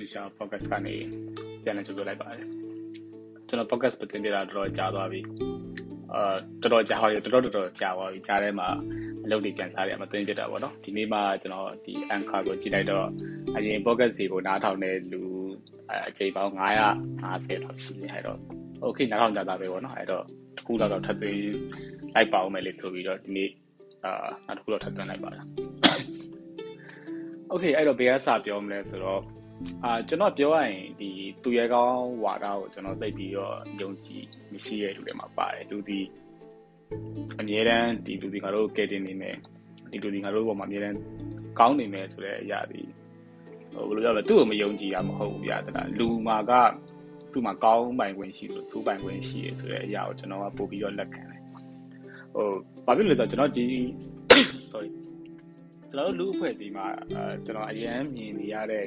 Malaysia podcast ကနေပြန်လည်ကြိုဆိုလိုက်ပါတယ်ကျွန်တော် podcast ပတင်ပြတာတော်တော်ကြာသွားပြီအာတော်တော်ကြာပါပြီတော်တော်တော်တော်ကြာပါပြီကြားထဲမှာအလုပ်တွေပြန်စားရမတင်ပြတာပေါ့နော်ဒီနေ့မှကျွန်တော်ဒီ anchor ကိုကြည့်လိုက်တော့အရင် podcast စီကိုနားထောင်တဲ့လူအချိန်ပေါင်း950လောက်ရှိနေအဲ့တော့ okay နားထောင်ကြတာပဲပေါ့နော်အဲ့တော့တစ်ခုတော့ထပ်သွင်းလိုက်ပါအောင်မယ်လေဆိုပြီးတော့ဒီနေ့အာနောက်တစ်ခုတော့ထပ်သွင်းလိုက်ပါလား okay အဲ့တော့ဘယ်ကစပြောမလဲဆိုတော့ အာကျွန်တော်ပြောရရင်ဒီသူရဲကောင်းဝါဒကိုကျွန်တော်သိပြီးတော့ယုံကြည်မရှိတဲ့လူတွေမှာပါတယ်လူဒီအမြဲတမ်းဒီလူဒီငါတို့ကဲတင်နေမယ်ဒီလူဒီငါတို့ဘောမှာအမြဲတမ်းကောင်းနေမယ်ဆိုတဲ့အရာဒီဟိုဘယ်လိုပြောလဲသူ့ကိုမယုံကြည်ရမဟုတ်ဘူးဗျာတလားလူမာကသူ့မှာကောင်းပိုင်ခွင့်ရှိလို့စူးပိုင်ခွင့်ရှိရဆိုတဲ့အရာကိုကျွန်တော်ကပို့ပြီးတော့လက်ခံတယ်ဟိုဘာဖြစ်လို့လဲဆိုတော့ကျွန်တော်ဒီ sorry ကျွန်တော်တို့လူအဖွဲ့အစည်းမှာအဲကျွန်တော်အရင်မြင်နေရတဲ့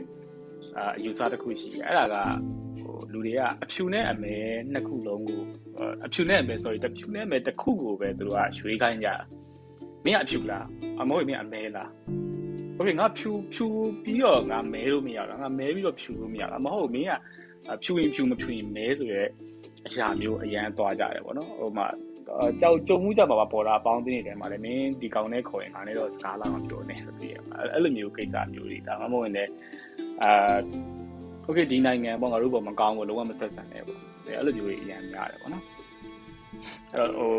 အာအယူဆတစ်ခုရှိတယ်အဲ့ဒါကဟိုလူတွေကအဖြူနဲ့အမဲနှစ်ခုလုံးကိုအဖြူနဲ့အမဲ sorry တဖြူနဲ့အမဲတစ်ခုကိုပဲသူတို့ကရွေးခိုင်းကြမင်းကအဖြူလားအမိုးမင်းအမဲလားဟုတ်ပြီငါဖြူဖြူပြီးတော့ငါမဲလို့မရတော့ငါမဲပြီးတော့ဖြူလို့မရတာမဟုတ်မင်းကဖြူရင်ဖြူမဖြူရင်မဲဆိုရဲအရာမျိုးအရန်သွားကြတယ်ပေါ့နော်ဟိုမှာကြောက်ကြုံမှုကြပါပါပေါ်တာအပေါင်းတင်းတွေထဲမှာလည်းမင်းဒီကောင်နဲ့ခေါ်ရင်ငါနဲ့တော့စကားလာမှပြောနေဆိုပြီးအဲ့လိုမျိုးကိစ္စမျိုးတွေဒါမှမဟုတ်ရင်လည်း အာโอเคဒီနိုင်ငံပေါ့ငါတို့ပေါ်မကောင်းဘူးလုံးဝမဆက်ဆံနဲ့ပေါ့အဲ့လိုမျိုးတွေအရင်များတယ်ပေါ့နော်အဲ့တော့ဟို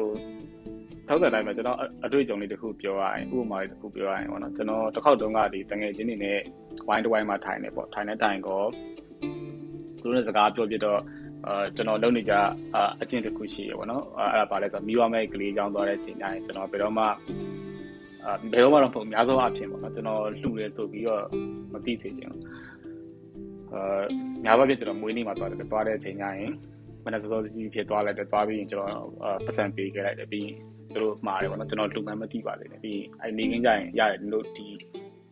ထောက်တဲ့တိုင်းမှာကျွန်တော်အတွေ့အကြုံလေးတစ်ခုပြောရရင်ဥပမာလေးတစ်ခုပြောရရင်ပေါ့နော်ကျွန်တော်တစ်ခေါက်တုန်းကဒီတငယ်ချင်းတွေနဲ့ဝိုင်းတစ်ဝိုင်းမှာထိုင်နေပေါ့ထိုင်နေတိုင်ကောသူတို့နဲ့စကားပြောပြတော့အာကျွန်တော်လုပ်နေကြအကျင့်တစ်ခုရှိရပေါ့နော်အဲ့ဒါပါလဲဆိုမိဘမဲ့ကလေးကြောင်းသွားတဲ့အချိန်တိုင်းကျွန်တော်ဘယ်တော့မှအာ ဘယ်တော့မှတော့ပုံအများဆုံးအဖြစ်ပေါ့နော်ကျွန်တော်လှူရဲဆိုပြီးတော့မသိသေးချင်ဘူးအာများပါပြကျွန်တော်မွေးနေ့မှာသွားတယ်သွားတဲ့အချိန်တိုင်းမနက်စောစောစီးဖြစ်သွားလိုက်တယ်သွားပြီးရင်ကျွန်တော်ပတ်စံပေးခဲ့လိုက်တယ်ပြီးရင်သူတို့မှားတယ်ပေါ့နော်ကျွန်တော်လူမှန်မသိပါသေးတယ်ပြီးရင်အဲ့နေခင်းကြရင်ရတယ်တို့ဒီ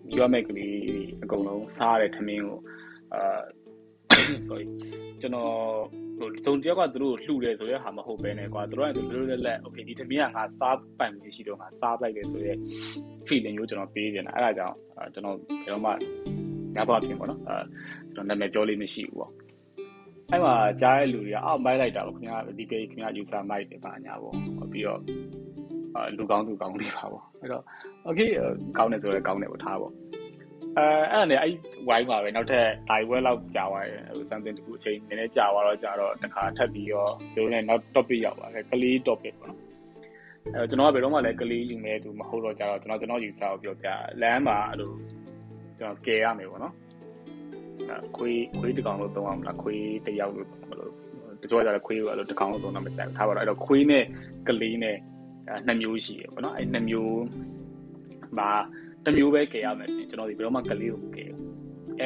မိဘမဲ့ကလေးအကုန်လုံးစားရတဲ့ထမင်းကိုအာ sorry ကျွန်တော် ဟိုစုံတယောက်ကသူတို့လှူတယ်ဆိုရဲဟာမဟုတ်ပဲနဲ့ကွာသူတို့ကသူတို့လက်လက် okay ဒီတမင်းကငါစားပိုင်မရှိတော့ငါစားလိုက်တယ်ဆိုရဲ feeling ကိုကျွန်တော်ပေးနေတာအဲ့ဒါကြောင့်ကျွန်တော်ဘယ်တော့မှညတော့ပြင်ပေါ့နော်အဲကျွန်တော်နာမည်ပြောလို့မရှိဘူးပေါ့အဲ့မှာကြားတဲ့လူတွေကအောက်မိုက်လိုက်တာပေါ့ခင်ဗျာဒီ page ခင်ဗျာ user မိုက်တယ်ပါညာပေါ့ပြီးတော့လူကောင်းသူကောင်းလေးပါပေါ့အဲ့တော့ okay ကောင်းတယ်ဆိုရဲကောင်းတယ်ပေါ့ထားပေါ့ အဲအဲ့ဒါနဲ့အဲ့ဝိုင်းပါပဲနောက်ထပ် live ဝဲလောက်ကြာသွားတယ်ဟို something တခုအချိန်နည်းနည်းကြာသွားတော့ကြာတော့တခါထပ်ပြီးတော့သူတို့လည်းနောက် topic ရောက်ပါတယ်ကလေး topic ပေါ့နော်အဲကျွန်တော်ကဘယ်တော့မှလည်းကလေးယူနေသူမဟုတ်တော့ကြာတော့ကျွန်တော်ကျွန်တော်ယူစားကိုပြောပြလမ်းမှာအဲ့လိုကျွန်တော်ကယ်ရမယ်ပေါ့နော်ခွေးခွေးတကောင်လို့သုံးအောင်မလားခွေးတယောက်လို့ဘယ်လိုတချို့ကလည်းခွေးကိုအဲ့လိုတကောင်လို့သုံးတာမကြိုက်ဘူးထားပါတော့အဲ့တော့ခွေးနဲ့ကလေးနဲ့နှစ်မျိုးရှိရပေါ့နော်အဲ့နှစ်မျိုးမှာ တမျိုးပဲကယ်ရမယ်ဆိုရင်ကျွန်တော်ဒီဘယ်တော့မှကလေးကိုမကယ်ဘူး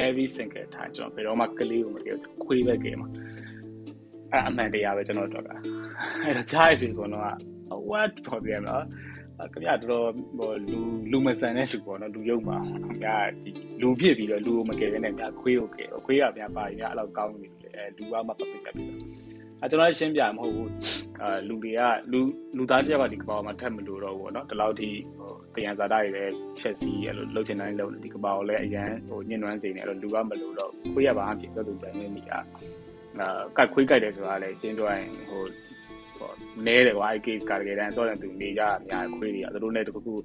every single time ကျွန်တော်ဘယ်တော့မှကလေးကိုမကယ်ဘူးခွေးပဲကယ်မှာအဲ့အမှန်တရားပဲကျွန်တော်တို့ကအဲ့တော့ကြားရပြီကောတော့ what problem လားခင်ဗျာတော်တော်ဟိုလူလူမဆန်တဲ့လူပေါ့နော်လူယုံပါခင်ဗျာဒီလူဖြစ်ပြီးတော့လူကိုမကယ်ဘဲနဲ့ခင်ဗျာခွေးကိုကယ်ခွေးကဗျာပါရင်အဲ့လောက်ကောင်းနေတယ်အဲလူကမှပပိတ်တက်ပြီးတော့ အဲကျွန်တော်ရှင်းပြမဟုတ်ဘူးအာလူတွေကလူလူသားတယောက်ကဒီကဘာမှာထပ်မလို့တော့ဘူးပေါ့နော်ဒီလောက်ထိဟိုတယံဇာတာတွေလည်းဖြက်စီးအဲ့လိုလှုပ်ချင်တိုင်းလှုပ်ဒီကဘာကိုလည်းအရန်ဟိုညှဉ်းနှွမ်းစေနေအဲ့လိုလူကမလို့တော့ခွေးရပါအဖြစ်တော့သူတိုင်နေနေอ่ะအာကတ်ခွေးကြိုက်တယ်ဆိုတာလည်းရှင်းပြောရင်ဟိုဟိုနဲတယ်ကွာအဲ့ case ကတကယ်တမ်းတော့တယ်သူနေကြအများခွေးတွေကသူတို့နဲ့တခုခု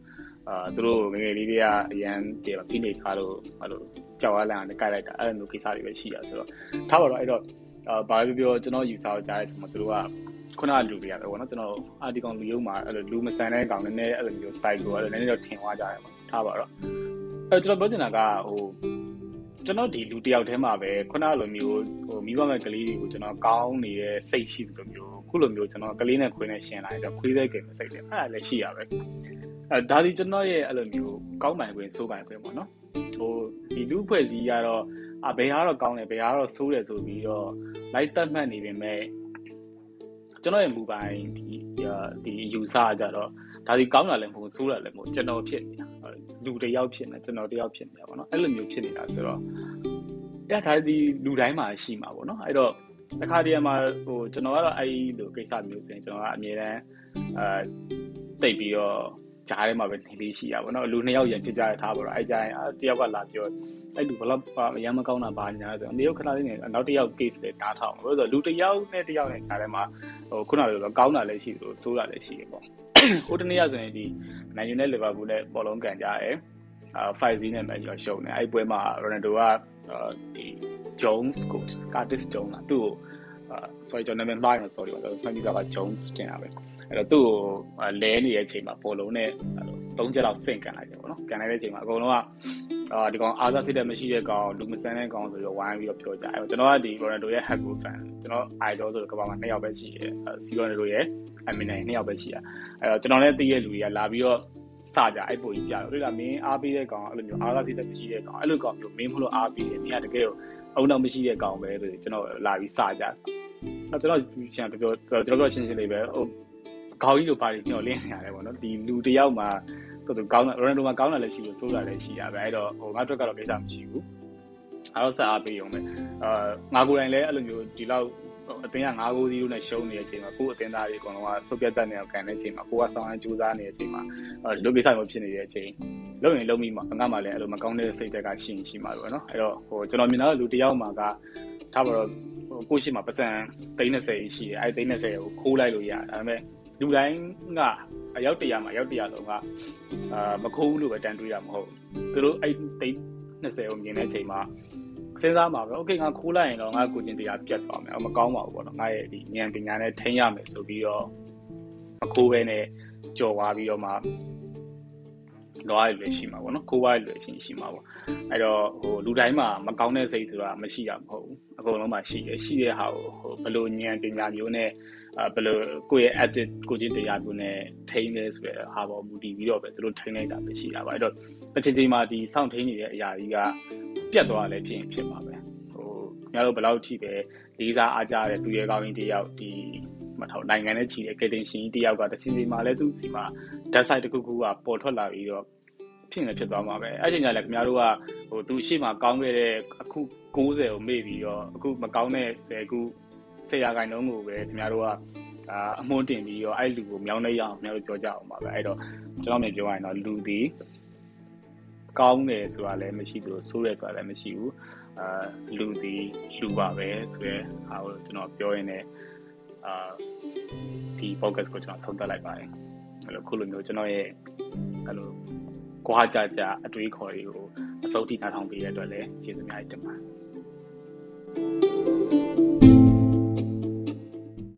အာသူတို့ငငယ်လေးတွေကအရန်ပြေဖိနေထားလို့အဲ့လိုကြောက်ရလန့်နဲ့ကြိုက်လိုက်တာအဲ့လိုကိစ္စတွေပဲရှိရဆိုတော့ထားပါတော့အဲ့တော့ အာဘာပြောပြောကျွန်တော်ယူဆအောင်ကြားတဲ့ဆိုမှသူတို့ကခုနကလူတွေကပဲပေါ့နော်ကျွန်တော်အာဒီကောင်လူယုံမှာအဲ့လိုလူမဆန်တဲ့ကောင်နည်းနည်းအဲ့လိုမျိုး site ကိုအဲ့လိုနည်းနည်းတော့ထင်သွားကြတယ်ပေါ့ထားပါတော့အဲ့ကျွန်တော်ပြောချင်တာကဟိုကျွန်တော်ဒီလူတယောက်တည်းမှာပဲခုနလိုမျိုးဟိုမိဘမဲ့ကလေးတွေကိုကျွန်တော်ကောင်းနေတဲ့စိတ်ရှိတယ်လို့မျိုးခုလိုမျိုးကျွန်တော်ကလေးနဲ့ခွေးနဲ့ရှင်းလာတော့ခွေးတဲ့ကိစ္စစိတ်တယ်အဲ့ဒါလည်းရှိရပဲအဲဒါဒီကျွန်တော်ရဲ့အဲ့လိုမျိုးကောင်းပိုင်ခွင့်စိုးပိုင်ခွင့်ပေါ့နော်ဟိုဒီလူဖွဲ့စည်းကတော့ အဘယ်ဟာတော့ကောင်းတယ်ဘယ်ဟာတော့ဆိုးတယ်ဆိုပြီးတော့လိုက်တတ်မှတ်နေပေမဲ့ကျွန်တော်ရဲ့မူပိုင်ဒီဒီယူဆကြတော့ဒါဒီကောင်းတာလည်းမဟုတ်ဆိုးတာလည်းမဟုတ်ကျွန်တော်ဖြစ်နေတာလူတယောက်ဖြစ်နေကျွန်တော်တယောက်ဖြစ်နေတာပေါ့နော်အဲ့လိုမျိုးဖြစ်နေတာဆိုတော့အဲ့ဒါဒီလူတိုင်းမှာရှိမှာပေါ့နော်အဲ့တော့တခါတည်းမှာဟိုကျွန်တော်ကတော့အဲ့ဒီလိုကိစ္စမျိုးဆိုရင်ကျွန်တော်ကအမြဲတမ်းအဲတိတ်ပြီးတော့ ကြားထဲမှာပဲနေလေးရှိရပါတော့လူနှစ်ယောက်ရန်ဖြစ်ကြရထားပါတော့အဲကြရင်တယောက်ကလာပြောအဲ့လူဘလောက်အရန်မကောင်းတာပါညာဆိုတယောက်ခဏလေးနဲ့နောက်တစ်ယောက် case လေးတားထောင်လို့ဆိုလူတစ်ယောက်နဲ့တစ်ယောက်နဲ့ကြားထဲမှာဟိုခုနကလိုကောင်းတာလည်းရှိသလိုဆိုးတာလည်းရှိရပေါ့ဟိုတနေ့ကဆိုရင်ဒီ Man U နဲ့ Liverpool နဲ့ဘောလုံးကန်ကြရဲအာ5-0နဲ့ Man U ရှုံးတယ်အဲ့ပွဲမှာ Ronaldo ကဒီ Jones ကို Curtis Jones ကသူ့ကို sorry ကျွန်တော်နာမည်မှားရင် sorry ပါမှတ်မိတာက Jones တင်တာပဲအဲ့တော့သူ့ကိုလဲနေတဲ့အချိန်မှာဘောလုံးနဲ့သုံးချက်လောက်ဆင့်ကန်လိုက်တယ်ပေါ့နော်ကန်လိုက်တဲ့အချိန်မှာအကုန်လုံးကအာဒီကောင်အားသာစစ်တဲ့မရှိတဲ့ကောင်လူမဆန်းတဲ့ကောင်ဆိုပြီးဝိုင်းပြီးတော့ပြောကြအဲ့တော့ကျွန်တော်ကဒီ Ronaldo ရဲ့ Hack fan ကျွန်တော် idol ဆိုတော့ကမ္ဘာမှာနှစ်ယောက်ပဲရှိတယ်စီ Ronaldo ရဲ့ Eminem နှစ်ယောက်ပဲရှိတာအဲ့တော့ကျွန်တော်လည်းသိရလူတွေကလာပြီးတော့စကြအဲ့ပုံကြီးပြတော့တွေ့လားမင်းအားပေးတဲ့ကောင်အဲ့လိုမျိုးအားသာစစ်တဲ့မရှိတဲ့ကောင်အဲ့လိုကောင်မျိုးမင်းမလို့အားပေးတယ်မင်းကတကယ်အုံတော့မရှိတဲ့ကောင်ပဲလို့ကျွန်တော်လာပြီးစကြ အဲ့ကျွန်တော်ချင်ပြောကျွန်တော်ပြောချင်းချင်းလေးပဲဟိုခေါင်းကြီးလိုပါနေညှော်လင်းနေရတယ်ပေါ့နော်ဒီလူတယောက်မှာတော်တော်ကောင်းတာရိုနယ်ဒိုမှာကောင်းတာလည်းရှိလို့စိုးတာလည်းရှိတာပဲအဲ့တော့ဟိုငါတို့ကတော့ကိစ္စမရှိဘူးအားတော့စအားပေးရုံပဲအာငါကိုယ်တိုင်လည်းအဲ့လိုမျိုးဒီလောက်အတင်းက၅ကိုးစီးလို့နဲ့ရှုံးနေတဲ့အချိန်မှာကိုယ်အတင်းသားတွေအကုန်လုံးကစုပ်ပြတ်တတ်နေအောင်ကန်တဲ့အချိန်မှာကိုကဆောင်းအကျိုးစားနေတဲ့အချိန်မှာလူကိစ္စမျိုးဖြစ်နေတဲ့အချိန်လုံရင်လုံပြီးမှငါမှလည်းအဲ့လိုမကောင်းတဲ့စိတ်တက်ကရှိရင်ရှိမှာလို့နော်အဲ့တော့ဟိုကျွန်တော်မြင်တာကလူတယောက်မှာကထားပါတော့ ကိုရှိမှာပစံ30ရှိတယ်အဲ30ကိုခိုးလိုက်လို့ရဒါပေမဲ့လူတိုင်းကအယောက်တရာမှာအယောက်တရာလုံးကအာမခိုးဘူးလို့ပဲတန်တွေးတာမဟုတ်သူတို့အဲ30ကိုမြင်တဲ့အချိန်မှာစဉ်းစားမှာပဲ okay ငါခိုးလိုက်ရင်တော့ငါကိုချင်းတရားပြတ်သွားမယ်မကောင်းပါဘူးပေါ့နော်ငါရဲ့ဒီဉာဏ်ပညာနဲ့ထိန်းရမယ်ဆိုပြီးတော့မခိုးပဲနဲ့ကြော်သွားပြီးတော့မှ တော့ရလွယ်ရှိမှာပေါ့နော်ခိုးရလွယ်ချင်းရှိမှာပေါ့အဲ့တော့ဟိုလူတိုင်းမှာမကောင်းတဲ့စိတ်ဆိုတာမရှိတာမဟုတ်ဘူးအကုန်လုံးမှာရှိတယ်ရှိတဲ့ဟာကိုဟိုဘယ်လိုဉာဏ်ပညာမျိုးနဲ့အဲဘယ်လိုကိုယ့်ရဲ့ edit ကိုချင်းတရားမျိုးနဲ့ထိန်းလဲဆိုရဟာပေါ်မူတည်ပြီးတော့ပဲသူတို့ထိန်းလိုက်တာပဲရှိတာပါအဲ့တော့အချိန်ချိန်မှာဒီစောင့်ထိန်းနေတဲ့အရာကြီးကပြတ်သွားလည်းဖြစ်ရင်ဖြစ်မှာပဲဟိုညတို့ဘယ်လောက်ထိပဲလေးစားအားကြတဲ့သူရဲ့ကောင်းရင်တယောက်ဒီ မထောက်နိုင်ငံနဲ့ချီတဲ့ကယ်တင်ရှင်တယောက်ကတစ်ချိန်ချိန်မှာလည်းသူ့စီမှာ dead side တစ်ခုခုကပေါ်ထွက်လာပြီးတော့ဖြစ်နေဖြစ်သွားမှာပဲအဲ့ချိန်ကျလည်းခင်ဗျားတို့ကဟိုသူအရှိမကောင်းခဲ့တဲ့အခု60ကိုမေ့ပြီးတော့အခုမကောင်းတဲ့10ခု10ရာခိုင်နှုန်းကိုပဲခင်ဗျားတို့ကအာအမွှန်းတင်ပြီးတော့အဲ့လူကိုမြောင်းနေရအောင်ခင်ဗျားတို့ပြောကြအောင်ပါပဲအဲ့တော့ကျွန်တော်မြင်ပြောရရင်တော့လူဒီကောင်းတယ်ဆိုတာလည်းမရှိသလိုဆိုးတယ်ဆိုတာလည်းမရှိဘူးအာလူဒီလူပါပဲဆိုရဲဟာကိုကျွန်တော်ပြောရင်းနဲ့ အာဒီ podcast ကိုကျွန်တော်ဆုံးသက်လိုက်ပါတယ်အဲ့လိုခုလိုမျိုးကျွန်တော်ရဲ့အဲ့လိုကွာကြကြအတွေးခေါ်တွေကိုအစိုးထိနားထောင်ပေးရတဲ့အတွက်လည်းကျေးဇူးများတင်ပါတယ်